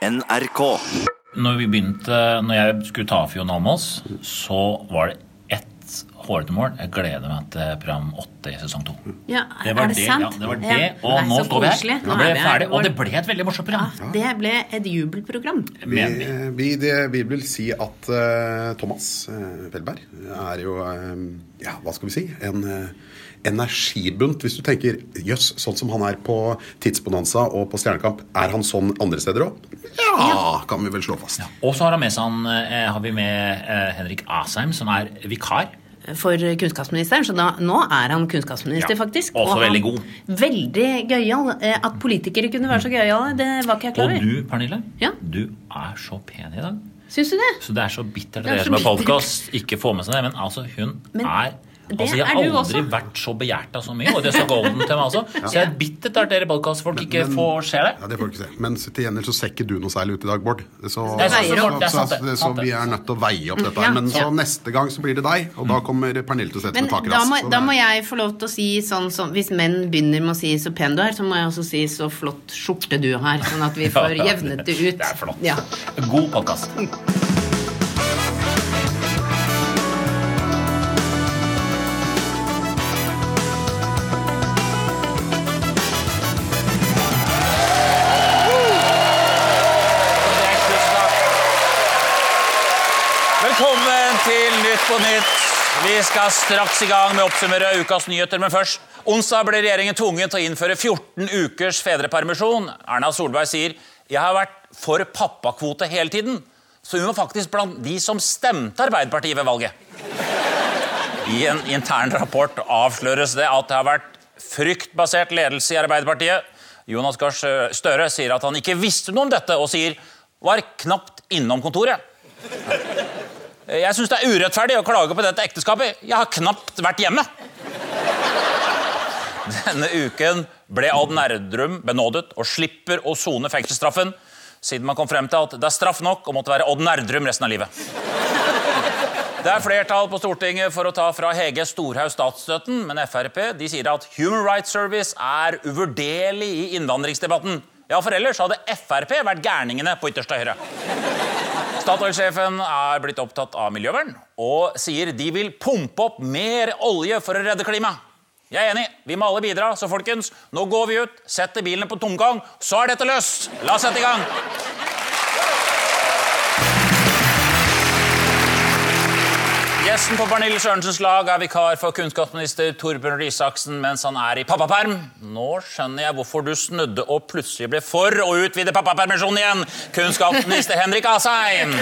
NRK. Når vi begynte, når jeg skulle ta for Jon Almaas, så var det ett hårete mål. Jeg gleder meg til program åtte i sesong to. Ja, Det var er det det, sant? ja, det var Ja. det, og Nei, nå står vi her. Nå ble vi ferdig, og det ble et veldig morsomt program. Ja, det ble et jubelprogram. vi. Vi, vi, det, vi vil si at uh, Thomas uh, er jo uh, Ja, hva skal vi si? En eh, energibunt. Hvis du tenker jøss, sånn som han er på Tidsbonanza og på Stjernekamp, er han sånn andre steder òg? Ja, kan vi vel slå fast. Og så har, han med seg eh, har vi med eh, Henrik Asheim, som er vikar. For kunnskapsministeren, så da, nå er han kunnskapsminister, Ja, faktisk. også Og veldig god. Veldig gøyal. Eh, At politikere kunne være så gøyale, det var ikke jeg klar Og du, Pernille, Ja. du er så pen i dag. Syns du det? Så det er så bittert er at dere som er podkast, ikke får med seg det. Men altså, hun Men er det Altså, Jeg har aldri også. vært så begjært så mye, og det så golden til meg også. Så jeg er bittert at dere podkastfolk ikke Men- får se det. Ja, det får ikke se. Men til gjengjeld så ser ikke du noe særlig ut i dag, Bård. Så, Det er så, er så, så, så vi er nødt til å veie opp dette. Her Men så neste gang så blir det deg, og da kommer Pernille til å sette Men med taket da må, da må jeg få lov til å si sånn som Hvis menn begynner med å si 'så pen du er', så må jeg også si 'så flott skjorte du har'. Sånn at vi får jevnet det ut. Det er flott. Ja. God podkast. på Nytt. Vi skal straks i gang med å oppsummere ukas nyheter, men først. Onsdag ble regjeringen tvunget til å innføre 14 ukers fedrepermisjon. Erna Solberg sier jeg har vært for pappakvote hele tiden, så hun var faktisk blant de som stemte Arbeiderpartiet ved valget. I en intern rapport avsløres det at det har vært fryktbasert ledelse i Arbeiderpartiet. Jonas Gahr Støre sier at han ikke visste noe om dette, og sier var knapt innom kontoret. Jeg syns det er urettferdig å klage på dette ekteskapet. Jeg har knapt vært hjemme. Denne uken ble Odd Nerdrum benådet og slipper å sone fengselsstraffen, siden man kom frem til at det er straff nok å måtte være Odd Nerdrum resten av livet. Det er flertall på Stortinget for å ta fra Hege Storhaug statsstøtten, men Frp de sier at Human Rights Service er uvurderlig i innvandringsdebatten. Ja, for ellers hadde Frp vært gærningene på ytterste høyre. Statoil-sjefen er blitt opptatt av miljøvern og sier de vil pumpe opp mer olje for å redde klimaet. Jeg er enig, vi må alle bidra, så folkens, nå går vi ut, setter bilene på tomgang, så er dette løst. La oss sette i gang. Gjesten på Pernille Sørensens lag er vikar for kunnskapsminister Torbjørn Røe Isaksen mens han er i pappaperm. Nå skjønner jeg hvorfor du snudde og plutselig ble for å utvide pappapermisjonen igjen. Kunnskapsminister Henrik Asheim.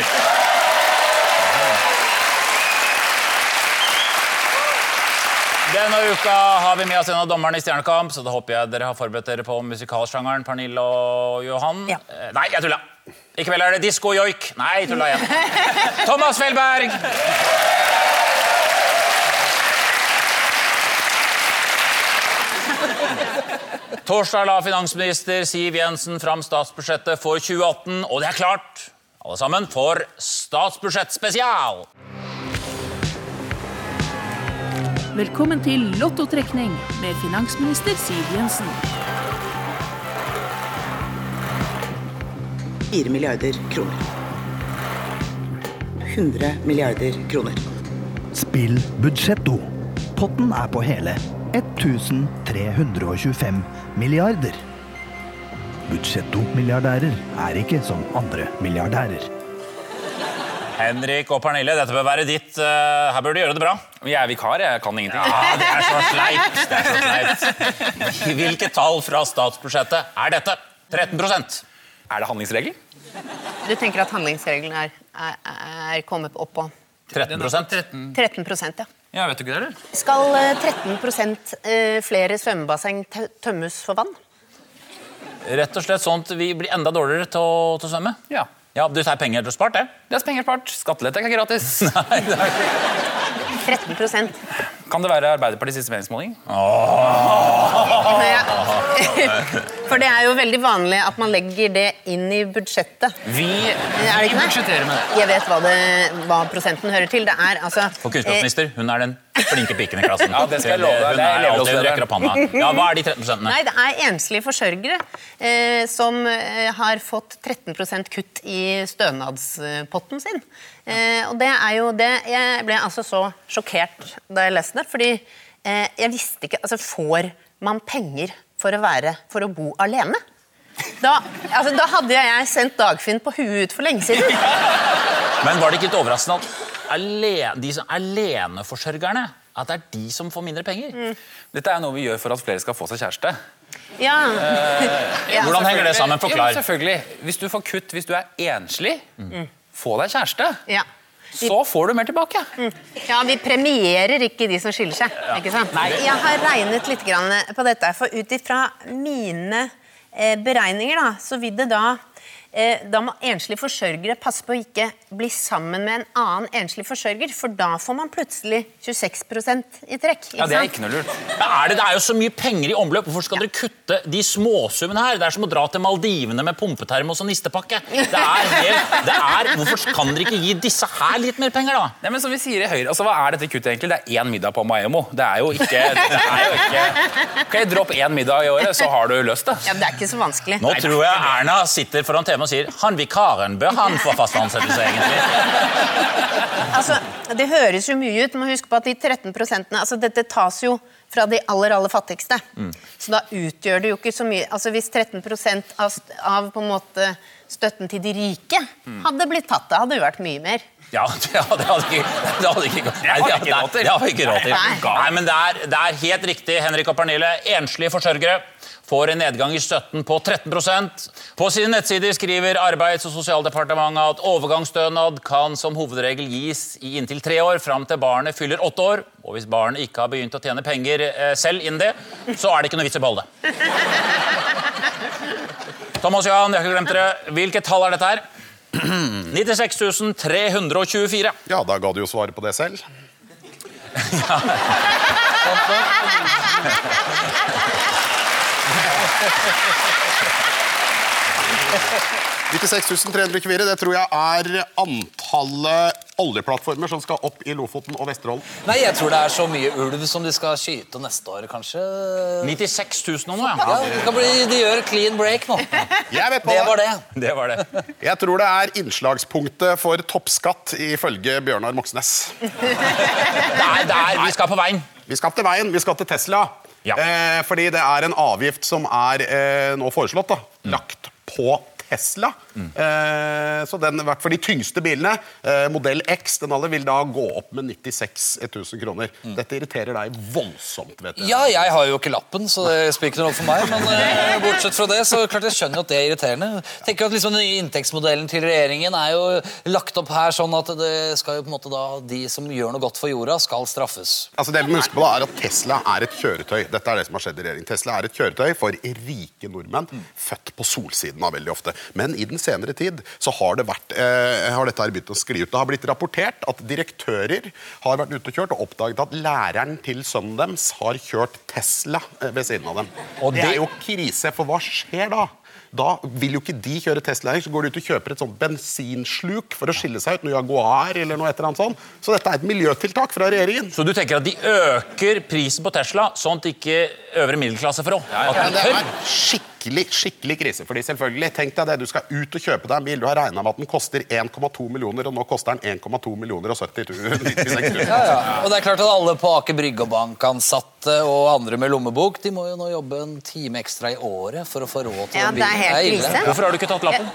Denne uka har vi med oss en av dommerne i Stjernekamp, så da håper jeg dere har forberedt dere på musikalsjangeren Pernille og Johan. Ja. Nei, jeg tulla. I kveld er det disko joik. Nei, tulla igjen. Thomas Felberg. Torsdag la finansminister Siv Jensen fram statsbudsjettet for 2018, og det er klart, alle sammen, for statsbudsjettspesial. Velkommen til Lottotrekning med finansminister Siv Jensen. 4 milliarder kroner. 100 milliarder kroner. Spill Budsjetto. Potten er på hele 1325 milliarder. Budsjetto-milliardærer er ikke som andre milliardærer. Henrik og Pernille, dette bør være ditt. eh, Her bør du gjøre det bra. Jeg er vikar, jeg kan ingenting. Ja, det er så sleipt. Det er så sleipt. Hvilke tall fra statsbudsjettet er dette? 13 Er det handlingsregel? Du tenker at handlingsregelen er, er, er kommet opp på 13 13, 13 ja. Ja, vet du ikke det, eller? Skal eh, 13 eh, flere svømmebasseng tømmes for vann? Rett og slett sånn at vi blir enda dårligere til å, til å svømme? Ja. Ja, Du tar penger til å spart, det? Det er penger spart. Skattelette er ikke gratis. Nei, det er ikke 13 Kan det være Arbeiderpartiets siste meningsmåling? Ja. For det er jo veldig vanlig at man legger det inn i budsjettet. Vi, Er det vi budsjetterer med det. Jeg vet hva, det, hva prosenten hører til. Det er altså For kunnskapsminister, hun er den flinke piken i klassen. Ja, det skal jeg love deg. Hun Det er alltid hun rekker opp hånda. Ja, hva er de 13 prosentene? Nei, det er enslige forsørgere eh, som eh, har fått 13% kutt i stønadspotten sin. Eh, og det er jo det Jeg ble altså så sjokkert da jeg leste det, fordi eh, jeg visste ikke Altså, får man penger for å være For å bo alene? Da, altså, da hadde jeg sendt Dagfinn på huet ut for lenge siden. Men var det ikke litt overraskende at alene, de som aleneforsørgerne at det er de som får mindre penger? Dette er noe vi gjør for at flere skal få seg kjæreste. Ja. Eh, Hvordan henger det sammen? Jo, Forklar. selvfølgelig. Hvis du får kutt hvis du er enslig, få deg kjæreste. Ja. Så får du mer tilbake. Ja, Vi premierer ikke de som skiller seg. ikke sant? Jeg har regnet litt på dette, for ut ifra mine eh, beregninger, da, så vil det da Da må enslige forsørgere passe på å ikke bli sammen med en annen enslig forsørger, for da får man plutselig 26% i trekk. Ja, Det er ikke noe lurt. Men er det, det er jo så mye penger i omløp. Hvorfor skal dere kutte de småsummene her? Det er som å dra til Maldivene med pumpetermos og nistepakke. Det er helt, det er, hvorfor kan dere ikke gi disse her litt mer penger, da? Nei, men som vi sier i Høyre, altså Hva er dette kuttet egentlig? Det er én middag på Maemmo. Det er jo ikke, det er jo ikke Ok, Dropp én middag i året, så har du løst det. Ja, Det er ikke så vanskelig. Nå tror jeg Erna sitter foran TV og sier han vikaren, bør han få fast ansettelse, egentlig? Altså, Det høres jo mye ut, må huske på at de 13% altså Dette tas jo fra de aller aller fattigste. Så da utgjør det jo ikke så mye altså Hvis 13 av, av på en måte støtten til de rike hadde blitt tatt, det hadde jo vært mye mer. Ja, det hadde, ikke det hadde ikke. Nei, det, ikke råd til. det hadde ikke råd til. Nei. Nei, men det er, det er helt riktig, Henrik og Pernille. Enslige forsørgere får en nedgang i støtten på 13% På sine nettsider skriver Arbeids- og sosialdepartementet at overgangsstønad kan som hovedregel gis i inntil tre år fram til barnet fyller åtte år. Og hvis barnet ikke har begynt å tjene penger eh, selv innen det, så er det ikke noe vits i å beholde det. Thomas Johan, jeg har ikke glemt dere. Hvilket tall er dette her? 96 324. Ja, da ga du jo svaret på det selv. ...96.324, det tror jeg er antallet oljeplattformer som skal opp i Lofoten og Vesterålen. Nei, jeg tror det er så mye ulv som de skal skyte neste år, kanskje. 96 000 nå, ja. Ja, bli, De gjør clean break nå. Jeg vet på Det var det. Det var det. Jeg tror det er innslagspunktet for toppskatt ifølge Bjørnar Moxnes. Nei, er der vi skal på veien. Vi skal til veien, vi skal til Tesla. Ja. Eh, fordi det er en avgift som er eh, nå foreslått da, lagt på Tesla. Eh, så den, i hvert fall de tyngste bilene, eh, modell X, den alle vil da gå opp med 96 000 kroner. Dette irriterer deg voldsomt, vet du. Ja, jeg har jo ikke lappen, så det spiller ikke noe rolle for meg. Men eh, bortsett fra det, så klart jeg skjønner at det er irriterende. Jeg tenker at liksom Den nye inntektsmodellen til regjeringen er jo lagt opp her sånn at det skal jo på en måte da de som gjør noe godt for jorda, skal straffes. Altså det vi må huske på da er at Tesla er et kjøretøy. Dette er det som har skjedd i regjering. Tesla er et kjøretøy for rike nordmenn, født på solsiden av veldig ofte. Men i den senere tid så har, det vært, eh, har dette her begynt å skli ut. Det har blitt rapportert at direktører har vært ute og kjørt og oppdaget at læreren til sønnen deres har kjørt Tesla eh, ved siden av dem. Og det det- er jo krise, for hva skjer da? Da vil jo ikke de kjøre Tesla, så går de ut og kjøper et sånt bensinsluk for å skille seg ut, noe Jaguar eller noe et eller annet sånt. Så dette er et miljøtiltak fra regjeringen. Så du tenker at de øker prisen på Tesla, sånn at ikke øvre middelklasse får råd? Ja, det er skikkelig skikkelig skikkelig krise. fordi selvfølgelig, tenk deg det, Du skal ut og kjøpe deg en bil. Du har regna med at den koster 1,2 millioner, og nå koster den 1,2 millioner og 70 000. Ja, ja. Og det er klart at alle på Aker Brygge og bankansatte og andre med lommebok de må jo nå jobbe en time ekstra i året for å få råd til Ja, den det er bilen. helt krise. Hvorfor har du ikke tatt lappen?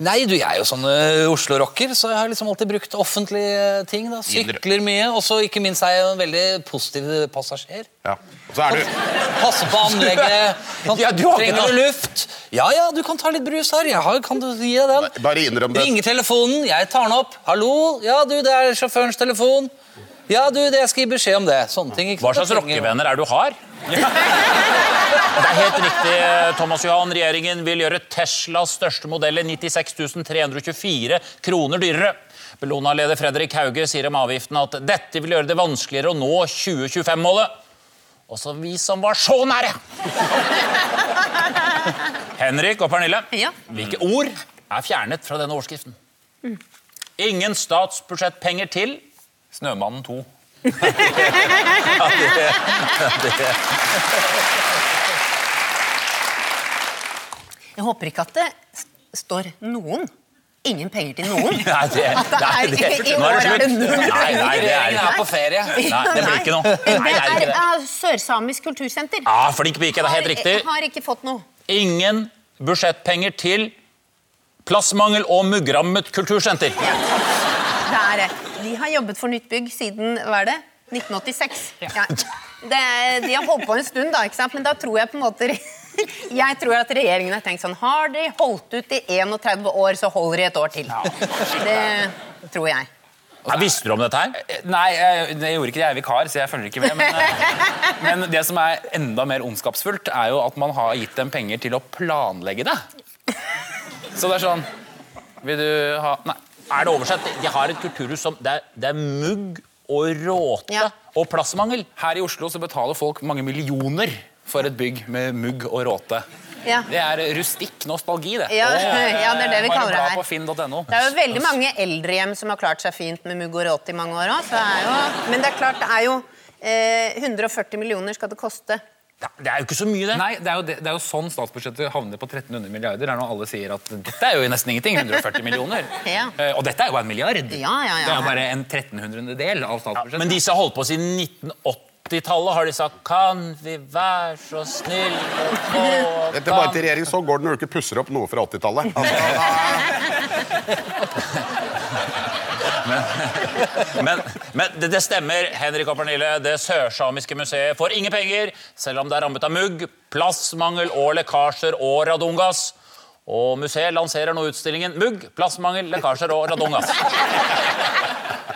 Nei, du, jeg er jo sånn Oslo-rocker, så jeg har liksom alltid brukt offentlige ting. da. Sykler mye, og så ikke minst er jeg en veldig positiv passasjer. Ja. Og så er du Passe på anlegget. Kan, Ja, du har trenger du luft? Ja, ja, du kan ta litt brus her. Jeg har, kan du gi deg den? Bare innrøm det. Ringer telefonen, jeg tar den opp. Hallo? Ja, du, det er sjåførens telefon. Ja, du, det jeg skal gi beskjed om det. Sånne ting. ikke Hva slags rockevenner er det du har? Det er helt riktig, Thomas Johan. Regjeringen vil gjøre Teslas største modell 96 324 kroner dyrere. Bellona-leder Fredrik Hauge sier om avgiften at dette vil gjøre det vanskeligere å nå 2025-målet. Også vi som var så nære! Henrik og Pernille, Ja. hvilke ord er fjernet fra denne overskriften? Ingen statsbudsjettpenger til Snømannen 2. Jeg håper ikke at det står noen. Ingen penger til noen. Nei, det, At det nei, er- det, i år er det det null. Nei, nei, det er er på ferie. Nei, det blir ikke noe. Nei, Det det er er Sørsamisk kultursenter. Ja, flink pike, det er helt riktig. Har ikke fått noe. Ingen budsjettpenger til plassmangel og muggrammet kultursenter. Det er det. De har jobbet for nytt bygg siden hva er det? 1986. Ja. Det, de har holdt på en stund, da, ikke sant? men da tror jeg på en måte Jeg tror at regjeringen har tenkt sånn Har de holdt ut i 31 år, så holder de et år til. Det tror jeg. Ja, visste du om dette her? Nei, jeg, jeg gjorde ikke det. Jeg er vikar, så jeg følger ikke med. Men, eh, men det som er enda mer ondskapsfullt, er jo at man har gitt dem penger til å planlegge det. Så det er sånn Vil du ha Nei. Er det oversett? De har et kulturhus som Det er, det er mugg og råte Ja. og plassmangel. Her i Oslo så betaler folk mange millioner for et bygg med mugg og råte. Ja. Det er rustikk nostalgi, det. Ja, ja, det er det vi kaller det her. .no. Det er jo veldig mange eldrehjem som har klart seg fint med mugg og råte i mange år òg. Men det er klart, det er jo eh, 140 millioner skal det koste. Det er jo ikke så mye, det. Nei, det er, jo det, det er jo sånn statsbudsjettet havner på 1300 milliarder. Det er når alle sier at dette er jo nesten ingenting. 140 millioner. Ja. uh, Og dette er jo bare en milliard. Ja, ja, ja. Det er jo bare en 1300 del av statsbudsjettet. Men disse har holdt på siden 1980-tallet. Har de sagt 'Kan vi være så snill å Etter er bare til regjering, så går det når du ikke pusser opp noe fra 80-tallet. Altså, Men, men det, det stemmer, Henrik og Pernille. Det sørsamiske museet får ingen penger, selv om det er rammet av mugg, plassmangel og lekkasjer og radongass. Og museet lanserer nå utstillingen Mugg, plassmangel, lekkasjer og radongass.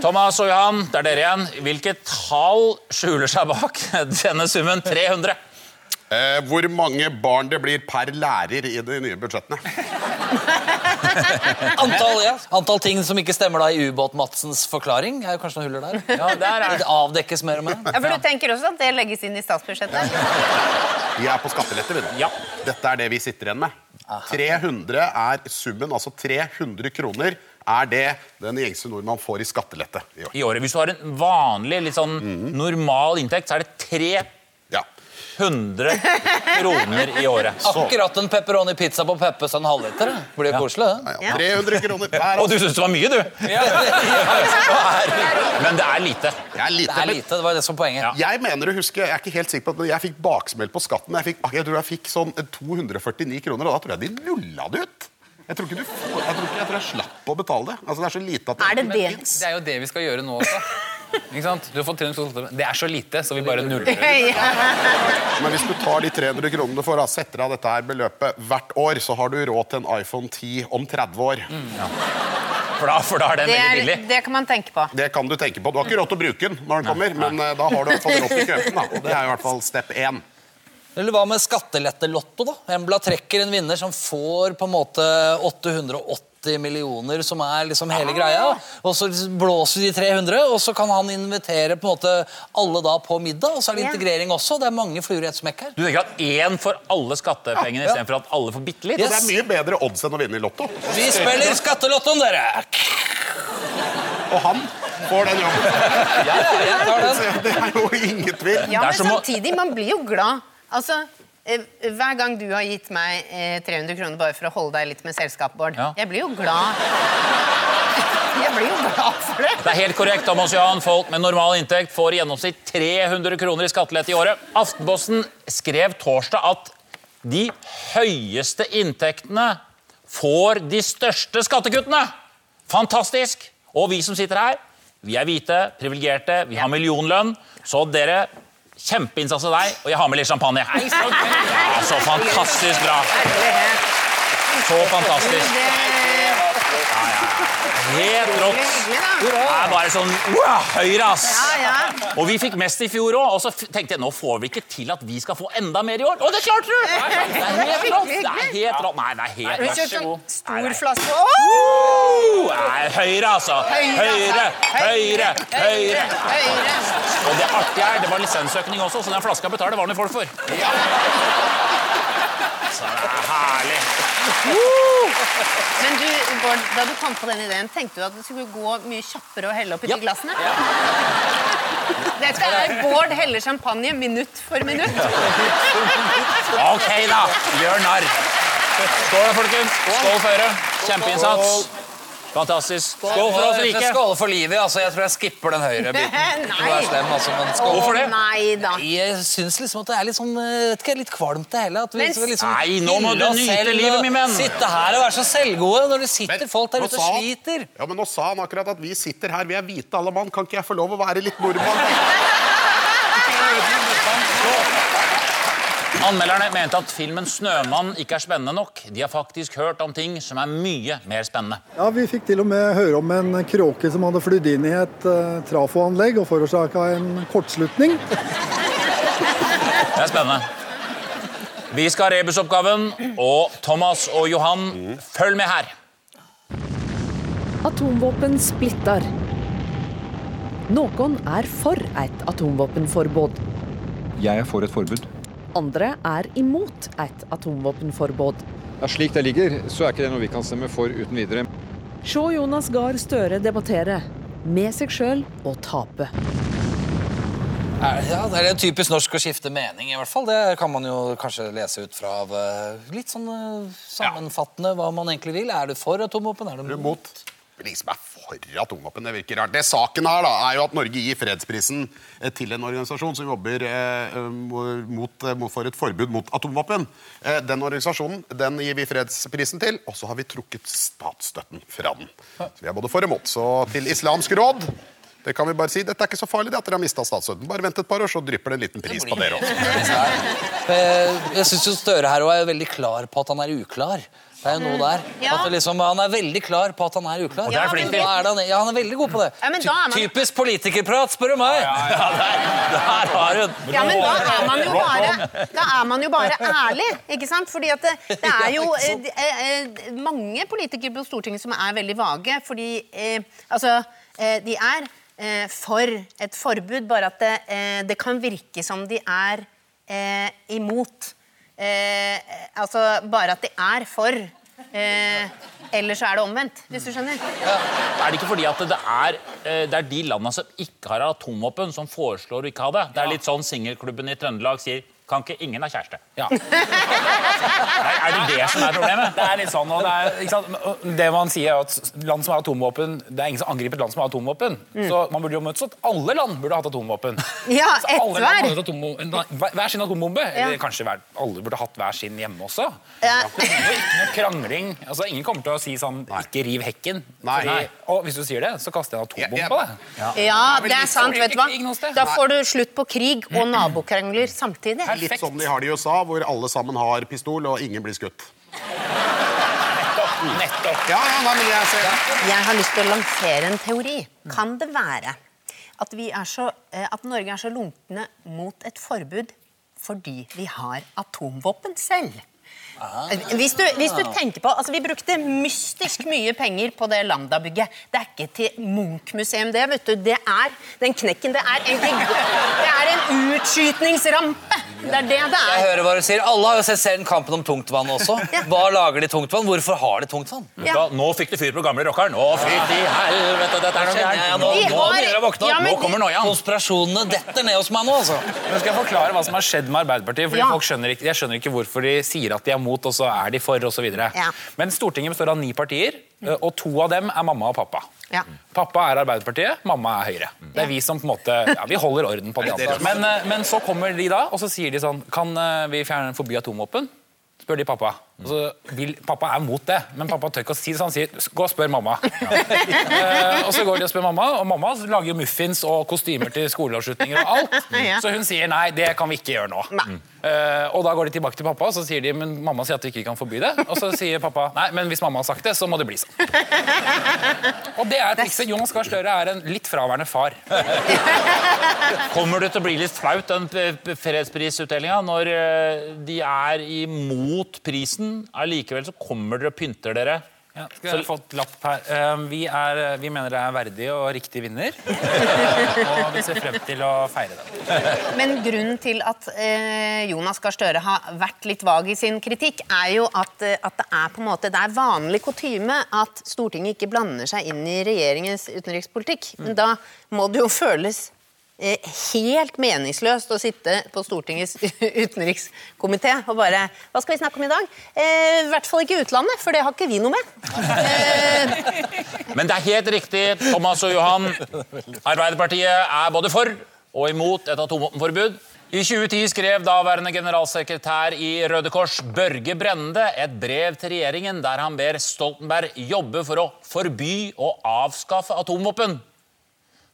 Thomas og Johan, det er dere igjen. Hvilket tall skjuler seg bak denne summen 300? eh, hvor mange barn det blir per lærer i de nye budsjettene? antall, ja. antall, ting som ikke stemmer da i ubåt-Madsens forklaring. er jo kanskje noen huller der. Ja, der er. Det avdekkes mer og mer. Ja, For du tenker også at det legges inn i statsbudsjettet? Vi er på skattelette. Ja. Dette er det vi sitter igjen med. Aha. 300 er summen, altså 300 kroner er det den gjengse nordmann får i skattelette i år. I året. Hvis du har en vanlig, litt sånn mhm. normal inntekt, så er det 3 100 kroner i året. Akkurat en pepperoni-pizza på Peppes en halvliter. Blir jo koselig, det. Ja, ja. 300 kroner hver. Og du syns det var mye, du? Ja. Men det er lite. Det er lite, det, er lite. det var det som poenget. Jeg mener å huske, jeg er ikke helt sikker på at jeg fikk baksmell på skatten. Jeg, fikk, jeg tror jeg fikk sånn 249 kroner, og da tror jeg de nulla det ut. Jeg tror, du, jeg tror ikke jeg, tror jeg slapp å betale det. Altså, det er så lite at det, er det, det, det er jo det vi skal gjøre nå også. Ikke sant? Du har fått 300 kroner. Det er så lite, så vi bare nuller det. Ja. Men hvis du tar de 300 kronene du får, da, setter av dette her beløpet hvert år, så har du råd til en iPhone 10 om 30 år. For da, for da er den Det, veldig er, billig. det kan man tenke på. Det kan du tenke på. Du har ikke råd til å bruke den når den kommer, men eh, da har du i hvert fall råd til køpen. Da. Og det er i hvert fall step 1. Eller hva med skattelettelotto, da? Embla trekker en vinner som får på en måte 880 millioner, som er liksom hele greia. Og så liksom blåser de 300, og så kan han invitere på en måte alle da på middag. Og så er det Ja. integrering også. Det er mange fluer i et smekk her. Du tenker at én får alle skattepengene Ja. istedenfor at alle får bitte litt? Yes. Det er mye bedre odds enn å vinne i Lotto. Vi spiller skattelottoen, dere! Og han får den jobben. Ja, ja, jeg tar den. Det er jo ingen tvil. Ja, men samtidig, man blir jo glad. Altså, Hver gang du har gitt meg eh, 300 kroner bare for å holde deg litt med selskap, Bård, Ja. jeg blir jo glad. Jeg blir jo glad for det. Det er helt korrekt, Thomas Johan. Folk med normal inntekt får i gjennomsnitt 300 kroner i skattelette i året. Aftenposten skrev torsdag at de høyeste inntektene får de største skattekuttene. Fantastisk! Og vi som sitter her, vi er hvite, privilegerte, vi har millionlønn. Så dere, kjempeinnsats av deg, og jeg har med litt champagne. Ja, så fantastisk bra. Så fantastisk. Helt rått. Det er bare sånn wow, Høyre, ass! Ja, ja. Og vi fikk mest i fjor òg, og så tenkte jeg nå får vi ikke til at vi skal få enda mer i år. Og det klarte du! Det er helt rått! Det er helt rått. Nei, det er helt Har Vær så god. stor flaske? Åh! Nei, Høyre, altså. Høyre, Høyre, Høyre. Høyre! Og det artige er, det var lisenssøkning også, så den flaska betaler vanlige folk for. Så det er herlig. Men du, Bård, da du kom på den ideen, tenkte du at det skulle gå mye kjappere å helle oppi Ja. de glassene? Dette er Bård heller champagne minutt for minutt. Ok, da. Gjør narr. Skål, folkens. Skål for Høyre. Kjempeinnsats. Fantastisk. Skål for oss rike. Skål for livet. altså. Jeg tror jeg skipper den høyre biten. Slem, altså, men skål. Hvorfor det? Nei da. Jeg syns liksom at det er litt sånn eh, vet ikke, litt kvalmt, det hele. At vi Men- liksom Nei, nå må du nyte selv livet, min venn. Sitte her og være så selvgode når det sitter Men folk der ute og sliter. Ja, men Nå sa han akkurat at vi sitter her, vi er hvite alle mann. Kan ikke jeg få lov å være litt nordmann? Anmelderne mente at filmen 'Snømann' ikke er spennende nok. De har faktisk hørt om ting som er mye mer spennende. Ja, Vi fikk til og med høre om en kråke som hadde flydd inn i et uh, trafoanlegg og forårsaka en kortslutning. Det er spennende. Vi skal ha rebusoppgaven, og Thomas og Johan, følg med her. Atomvåpen splitter. Noen er for et atomvåpenforbud. Jeg er for et forbud. Andre er imot et atomvåpenforbud. Ja, slik det ligger, så er ikke det noe vi kan stemme for uten videre. Se Jonas Gahr Støre debattere. Med seg sjøl og tape. Ja, Det er typisk norsk å skifte mening, i hvert fall. Det kan man jo kanskje lese ut fra av eh, litt sånn eh, sammenfattende hva man egentlig vil. Er du for atomvåpen? Er du mot? mot? Er atomvåpen, det virker rart. Det saken her da, er jo at Norge gir fredsprisen eh, til en organisasjon som jobber eh, mot, eh, mot, for et forbud mot atomvåpen. Den organisasjonen den gir vi fredsprisen til, og så har vi trukket statsstøtten fra den. Så vi er både for og mot. Så til Islamsk råd det kan vi bare si, Dette er ikke så farlig det at dere har mista statsstøtten. Bare vent et par år, så drypper det en liten pris på dere også. Jeg syns Støre her også er veldig klar på at han er uklar. Det er jo noe der. Ja. At liksom, han er veldig klar på at han er uklar. Og det er. Er han, ja, han er veldig god på det. Ja, men da er man- Typisk politikerprat, spør du meg! Ja, der, der har hun. Ja, men da er man jo bare, da er man jo bare ærlig, ikke sant? Fordi at det, det er jo eh, eh, eh, mange politikere på Stortinget som er veldig vage, fordi eh, altså, eh, de er eh, for et forbud, bare at det, eh, det kan virke som de er eh, imot. Eh, altså bare at de er for. Eh, eller så er det omvendt, hvis du skjønner. Er det ikke fordi at det er, eh, det er de landene som ikke har atomvåpen, som foreslår å ikke ha det? Det er litt sånn singelklubben i Trøndelag sier kan ikke ingen ha kjæreste? Ja. Er, er det det som er problemet? Det er litt sånn, og det, er, ikke sant? Det man sier er at land som har atomvåpen, Det er ingen som angriper et land som har atomvåpen. Så man burde jo møtes at alle land burde hatt atomvåpen. Ja, Så alle land ett hver. nei, hver sin atombombe. Ja. Eller kanskje hver, alle burde hatt hver sin hjemme også. Ja. Det er ikke noe krangling. Altså, ingen kommer til å si sånn 'ikke riv hekken'. Nei. Fordi, og hvis du sier det, så kaster jeg en atombombe på deg. Ja, Det er det er sant, vet du hva. Da får du slutt på krig og nabokrangler samtidig. Litt som de har det i USA, hvor alle sammen har pistol og ingen blir skutt. Nettopp. Ja, ja, nei, men jeg ser det. Jeg har lyst til å lansere en teori. Kan det være at, vi er så, eh, at Norge er så lunkne mot et forbud fordi vi har atomvåpen selv? Hvis du, hvis du tenker på, altså Vi brukte mystisk mye penger på det Lambda-bygget. Det er ikke til Munch-museum, det. vet du. Det er den knekken. Det er en, Det er en utskytningsrampe. Det er det det Jeg er. hører hva du sier. Alle har jo sett serien Kampen om tungtvann også. Hva lager de tungtvann? Hvorfor har de tungtvann? Ja. Nå fikk du fyr på gamle rockeren. Å, fytti helvete, dette er noe gærent. nå, Vi nå har- begynner å våkne Ja, Nå kommer noiaen. Konspirasjonene detter ned hos meg nå, altså. Nå skal jeg forklare hva som har skjedd med Arbeiderpartiet? Fordi Ja. folk skjønner ikke, Jeg skjønner ikke hvorfor de sier at de er mot, og så er de for, osv. Ja. Men Stortinget består av ni partier, eh, og to av dem er mamma og pappa. Ja. Pappa er Arbeiderpartiet, mamma er Høyre. Det er vi som på en måte, ja, vi holder orden på de andre. Men, eh, men så kommer de da, og så sier de sånn Kan eh, vi fjerne forby atomvåpen? Spør de pappa. Og så vil, pappa er mot det, men pappa tør ikke å si det, så han sier gå og spør mamma. Eh, og så går de og spør mamma, og mamma lager jo muffins og kostymer til skoleavslutninger og alt. Ja. Så hun sier nei, det kan vi ikke gjøre nå. Eh, og da går de tilbake til pappa, og så sier de men mamma sier at vi ikke kan forby det. Og så sier pappa nei, men hvis mamma har sagt det, så må det bli sånn. Og det er trikset. Jonas Gahr Støre er en litt fraværende far. Kommer det til å bli litt flaut, den fredsprisutdelinga, når eh, de er imot prisen? Allikevel så kommer dere og pynter dere. Ja, skal jeg få et lapp her. Uh, Vi, er, vi mener det er verdig og riktig vinner. og vi ser frem til å feire det. Men grunnen til at uh, Jonas Gahr Støre har vært litt vag i sin kritikk, er jo at, eh, at det er på en måte, det er vanlig kutyme at Stortinget ikke blander seg inn i regjeringens utenrikspolitikk. Men da må det jo føles eh, helt meningsløst å sitte på Stortingets utenrikskomité og bare Hva skal vi snakke om i dag? Eh, I hvert fall ikke utlandet, for det har ikke vi noe med. Men det er helt riktig, Thomas og Johan. Arbeiderpartiet er både for og imot et atomvåpenforbud. I 2010 skrev daværende generalsekretær i Røde Kors, Børge Brende, et brev til regjeringen der han ber Stoltenberg jobbe for å forby og avskaffe atomvåpen.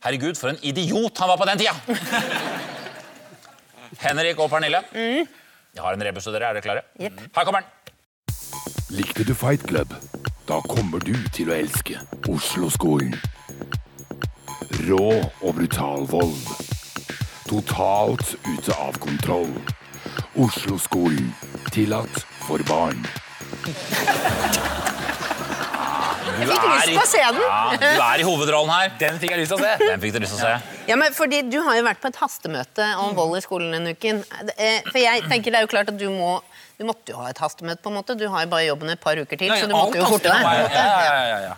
Herregud, for en idiot han var på den tida! Henrik og Pernille, jeg har en rebus til dere. Er dere klare? Her kommer den. Likte du Fight Club? Da kommer du til å elske Oslo-skolen. Rå og brutal vold. Totalt ute av kontroll. Oslo-skolen. Tillatt for barn. Du Jeg fikk lyst til å se den. Ja, du er i hovedrollen her. Den fikk jeg lyst til å se. Den fikk du lyst til å se. Ja, men fordi Du har jo vært på et hastemøte om vold i skolen denne uken. Eh, For jeg tenker Det er jo klart at du må du måtte jo ha et hastemøte. på en måte. Du har jo bare jobben et par uker til, Nei, så du måtte jo forte deg. på en måte. Ja, ja, ja, ja.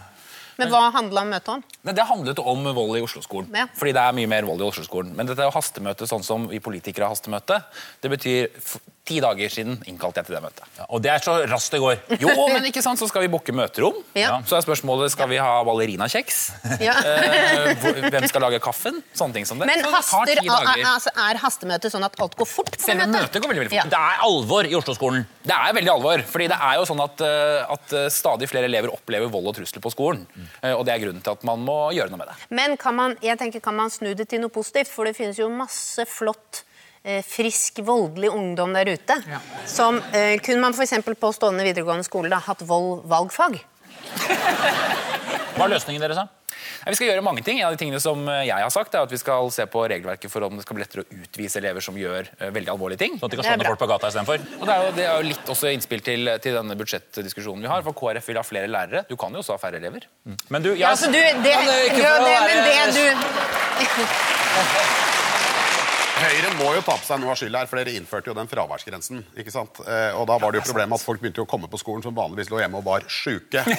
Men hva handla møtet om? Nei, Det handlet om vold i Oslo-skolen. Ja. Fordi det er mye mer vold i Oslo-skolen. Men dette er jo hastemøte sånn som vi politikere har hastemøte. Det betyr ti dager siden innkalte jeg til det møtet. Og det er så raskt det går. Jo, men ikke sant, så skal vi booke møterom. Ja. Så er spørsmålet skal vi ha ballerinakjeks. Ja. Eh, hvem skal lage kaffen? Sånne ting som det. Men Så det tar ti dager. altså, er hastemøtet sånn at alt går fort? på Selve møtet går veldig, veldig fort. Ja. Det er alvor i Oslo-skolen. Det er veldig alvor. fordi det er jo sånn at, eh, at eh, stadig flere elever opplever vold og trusler på skolen. Mm. Og det er grunnen til at man må gjøre noe med det. Men kan man, jeg tenker, kan man snu det til noe positivt? For det finnes jo masse flott, frisk, voldelig ungdom der ute. Som eh, Kunne man f.eks. på Stående videregående skole da, hatt vold valgfag? Hva er løsningen deres, da? Vi skal gjøre mange ting. En av de tingene som eh, jeg har sagt, er at vi skal se på regelverket for om det skal bli lettere å utvise elever som gjør eh, veldig alvorlige ting. Sånn at de kan slå ned folk på gata istedenfor. Og det er, jo, det er jo litt også innspill til, til denne budsjettdiskusjonen vi har. For KrF vil ha flere lærere. Du kan jo også ha færre elever. Men du, Ja, altså, du, det, eh, ja, for å det, men det være- du Høyre må jo ta på seg noe av skylda her, for dere innførte jo den fraværsgrensen. ikke sant? Eh, og da var det jo problemet at folk begynte jo å komme på skolen som vanligvis lå hjemme og var sjuke.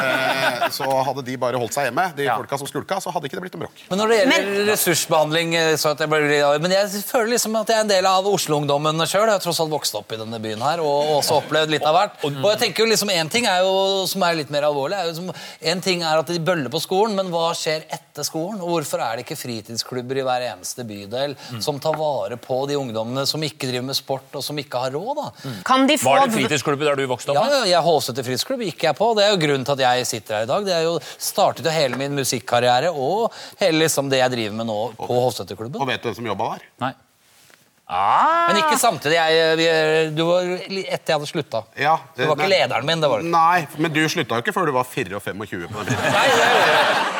Eh, så hadde de bare holdt seg hjemme, de folka som skulka, så hadde ikke det blitt noe bråk. Men når det gjelder ressursbehandling eh, så at jeg ble, Men jeg føler liksom at jeg er en del av Oslo-ungdommen sjøl. Jeg har tross alt vokst opp i denne byen her og også opplevd litt av hvert. Og jeg tenker jo liksom En ting er jo, som er litt mer alvorlig, er jo som, en ting er at de bøller på skolen, men hva skjer etter skolen? Og hvorfor er det ikke fritidsklubber i hver eneste bydel som tar vare på de ungdommene som ikke driver med sport, og som ikke har råd? da? Kan de få var det fritidsklubber der du vokste opp? Ja, jeg Hovseter fritidsklubb gikk jeg på. Det er jo grunnen til at jeg sitter her i dag. Det er jo startet jo hele min musikkarriere og hele liksom det jeg driver med nå på Hovseterklubben. Og vet du hvem som jobba der? Nei. Ah, Men ikke samtidig. Jeg, vi, du var etter jeg hadde slutta. Ja, Du var ikke nei- lederen min. det var det. Nei, men du slutta jo ikke før du var 24 og 25 på den tiden. Nei, det,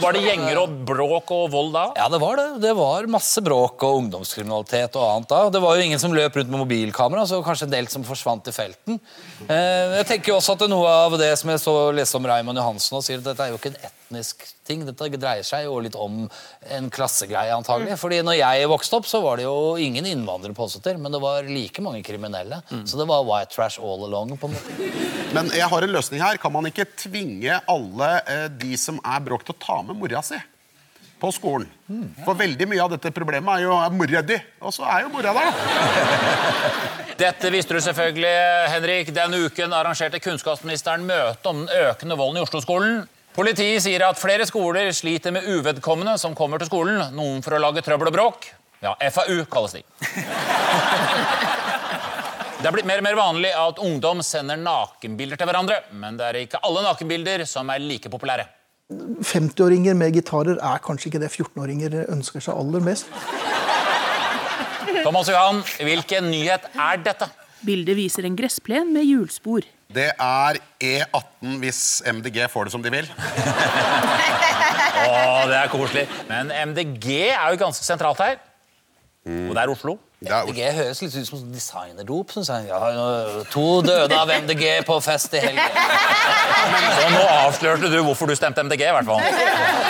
Var det gjenger og bråk og vold da? ja, det var det. Det var masse bråk og ungdomskriminalitet og annet da. Det var jo ingen som løp rundt med mobilkamera, så kanskje en del som forsvant i felten. Eh, jeg tenker jo også at det er noe av det som jeg så leste om Raymond Johansen og sier at dette er jo ikke en etnisk ting. Dette dreier seg jo litt om en klassegreie, antagelig. Fordi når jeg vokste opp, så var det jo ingen innvandrere på Åseter, men det var like mange kriminelle. Så det var white trash all along. på en måte. Men jeg har en løsning her. Kan man ikke tvinge alle eh, de som er bråk, til å ta med mora si? På skolen. For veldig mye av dette problemet er jo mora di, og så er jo mora der. Dette visste du selvfølgelig, Henrik. Denne uken arrangerte kunnskapsministeren møte om den økende volden i Oslo-skolen. Politiet sier at flere skoler sliter med uvedkommende som kommer til skolen. Noen for å lage trøbbel og bråk. Ja, FAU kalles de. Det er blitt mer og mer vanlig at ungdom sender nakenbilder til hverandre. Men det er ikke alle nakenbilder som er like populære. 50-åringer med gitarer er kanskje ikke det 14-åringer ønsker seg aller mest. Thomas Johan, hvilken nyhet er dette? Bildet viser en gressplen med hjulspor. Det er E18 hvis MDG får det som de vil. Å, det er koselig. Men MDG er jo ganske sentralt her. Og det er Oslo. MDG høres litt ut som designerdop. Synes jeg. Ja, to døde av MDG på fest i helgen. Så nå avslørte du hvorfor du stemte MDG, i hvert fall.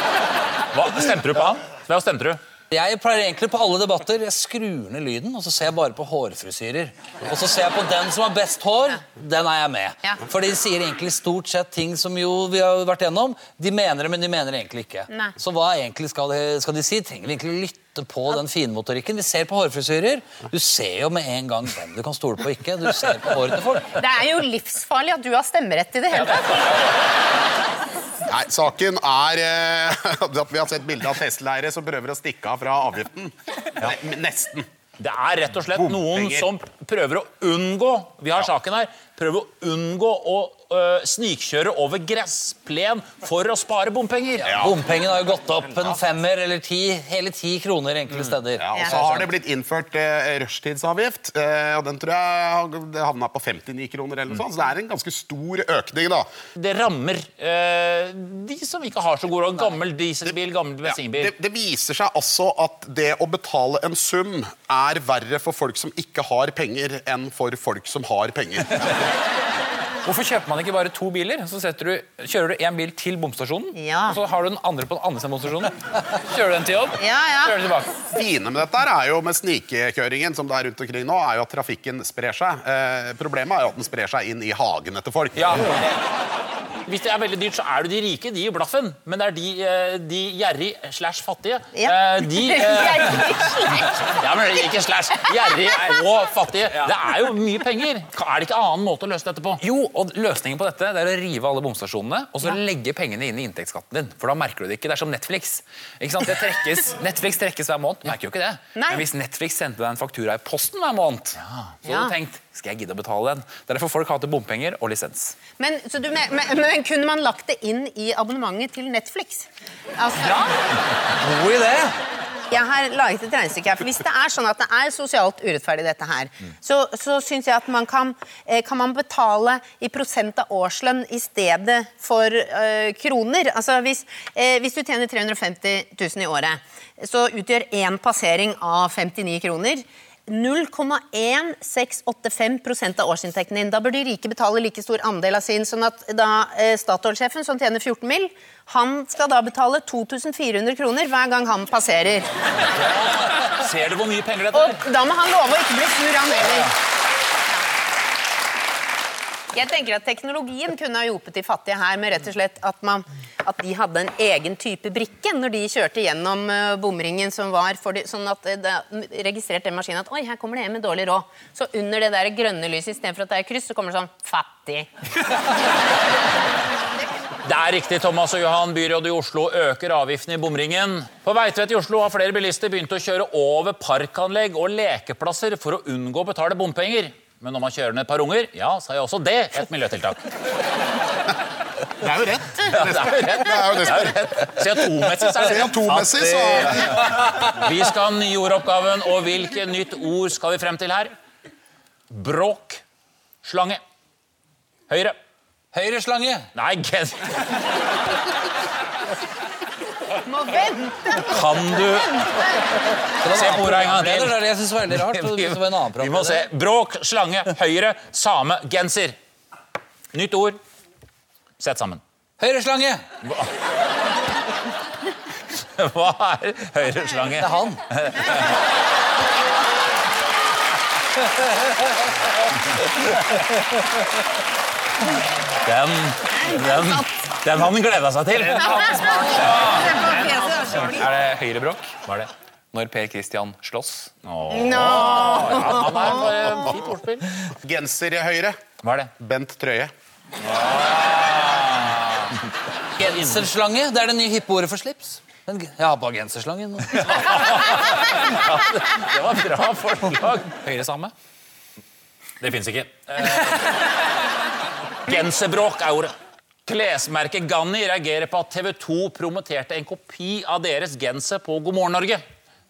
Hva, stemte du på han? Hva stemte du? Jeg pleier egentlig på alle debatter Jeg skrur ned lyden, og så ser jeg bare på hårfrisyrer. Og så ser jeg på den som har best hår. Den er jeg med. Ja. For de sier egentlig stort sett ting som jo vi har vært gjennom. De mener det, men de mener det egentlig ikke. Nei. Så hva egentlig skal de, skal de si? Trenger vi egentlig lytte på den finmotorikken. Vi ser på hårfrisyrer. Du ser jo med en gang hvem du kan stole på og ikke. Du ser på håret til folk. Det er jo livsfarlig at du har stemmerett i det hele tatt. Nei, saken er eh, at vi har sett bilde av festleire som prøver å stikke av fra avgiften. Ja. Nesten. Det er rett og slett noen som prøver å unngå Vi har saken her. Prøver å unngå å øh, snikkjøre over gressplen for å spare bompenger. Bompengene har jo gått opp en femmer eller ti, hele ti kroner enkelte steder. Ja, og så har det blitt innført eh, rushtidsavgift, eh, og den tror jeg det havna på 59 kroner eller noe sånt, så det er en ganske stor økning, da. Det rammer øh, de som ikke har så god råd. Gammel dieselbil, gammel bensinbil. Det, det viser seg altså at det å betale en sum er verre for folk som ikke har penger, enn for folk som har penger. Hvorfor kjøper man ikke bare to biler? Så du, kjører du én bil til bomstasjonen, og så har du den andre på den andre siden av bomstasjonen. Kjører du den til jobb, kjører du tilbake. fine med dette er jo med snikekjøringen som det er rundt omkring nå, er jo at trafikken sprer seg. Eh, problemet er jo at den sprer seg inn i hagene til folk. Ja. Hvis det er veldig dyrt, så er det de rike. De gir blaffen. Men det er de, eh, de gjerrig slash fattige. Ja. eh, De, eh, ja, men ikke slash. Gjerrig og fattige. Det er jo mye penger. Er det ikke annen måte å løse dette på? Jo, og løsningen på dette det er å rive alle bomstasjonene og så legge pengene inn i inntektsskatten din. For da merker du det ikke. Det er som Netflix. Ikke sant? Det trekkes, Netflix trekkes hver måned. Du Merker jo ikke det. Nei. Men hvis Netflix sendte deg en faktura i posten hver måned, så hadde Ja. du tenkt skal jeg gidde å betale den? Det er derfor folk hater bompenger og lisens. Men, så du, men, men, kunne man lagt det inn i abonnementet til Netflix? Altså, God idé! Jeg har laget et regnestykke her. for Hvis det er sånn at det er sosialt urettferdig, dette her, så, så syns jeg at man kan, eh, kan man betale i prosent av årslønn i stedet for øh, kroner. Altså hvis, øh, hvis du tjener 350 000 i året, så utgjør én passering av 59 kroner 0,1685% av årsinntekten din. Da bør de rike betale like stor andel av sin. sånn at da eh, Statoil-sjefen, som tjener 14 mill., han skal da betale 2400 kroner hver gang han passerer. Ser du hvor mye penger dette er? Og da må han love å ikke bli sur, han heller. Jeg tenker at Teknologien kunne ha hjulpet de fattige her med rett og slett at, man, at de hadde en egen type brikke når de kjørte gjennom eh, bomringen som var for de, sånn at eh, det registrerte den maskinen at oi, her kommer det en med dårlig råd. Så under det der grønne lyset istedenfor at det er kryss, så kommer det sånn fattig. Det er riktig, Thomas og Johan. Byrådet i Oslo øker avgiften i bomringen. På Veitvet i Oslo har flere bilister begynt å kjøre over parkanlegg og lekeplasser for å unngå å betale bompenger. Men når man kjører ned et par unger, ja, så er jo også det et miljøtiltak. Det er jo rett. Ja, det er jo rett. Det er jo det som er rett. CO2-messig så er det CO2-messig så Vi skal ha nyordoppgaven, og hvilket nytt ord skal vi frem til her? Bråk. Slange. Høyre. Høyreslange. Nei, gen... Må vente! Kan du Se på ordet en gang Det er til. det jeg synes var veldig rart. Vi, Det annen Vi må se. Bråk, slange, høyre, same, genser. Nytt ord. Sett sammen. Høyreslange! Hva er høyreslange? Det er han. Den, den, den han gleda seg til. Er det høyrebråk? Hva er det? Når Per Christian slåss? Ja, han er fint ordspill. Genser i høyre. Hva er det? Bent Trøye. Genserslange. Det er det nye hippe ordet for slips. Jeg har bare genserslangen. Det var bra forslag. Høyresame? Det fins ikke. Genserbråk er ordet. Klesmerket Ganni reagerer på at TV 2 promoterte en kopi av deres genser på God morgen Norge.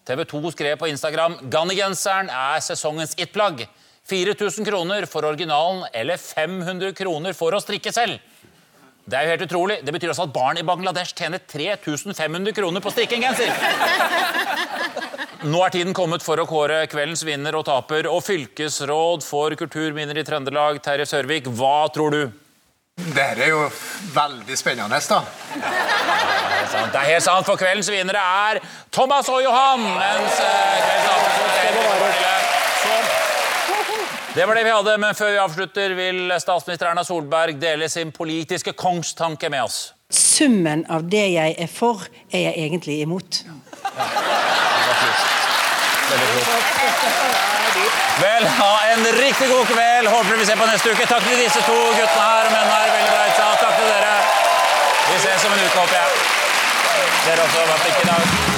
TV 2 skrev på Instagram Ganni-genseren er sesongens it-plagg. 4000 kroner for originalen eller 500 kroner for å strikke selv. Det er jo helt utrolig. Det betyr også at barn i Bangladesh tjener 3500 kroner på å strikke en genser. Nå er tiden kommet for å kåre kveldens vinner og taper. Og fylkesråd for kulturminner i Trøndelag, Terje Sørvik, hva tror du? Det her er jo veldig spennende, da. Det er helt sant, for kveldens vinnere er Thomas og Johan. Mens eh. Det var det vi hadde, men før vi avslutter, vil statsminister Erna Solberg dele sin politiske kongstanke med oss. Summen av det jeg er for, er jeg egentlig imot. Vel, ha en riktig god kveld. Håper vi ser på neste uke. Takk til disse to guttene her og mennene her. Veldig bra. Takk til dere. Vi ses om en uke, håper jeg. Dere også. Vær flinke i dag.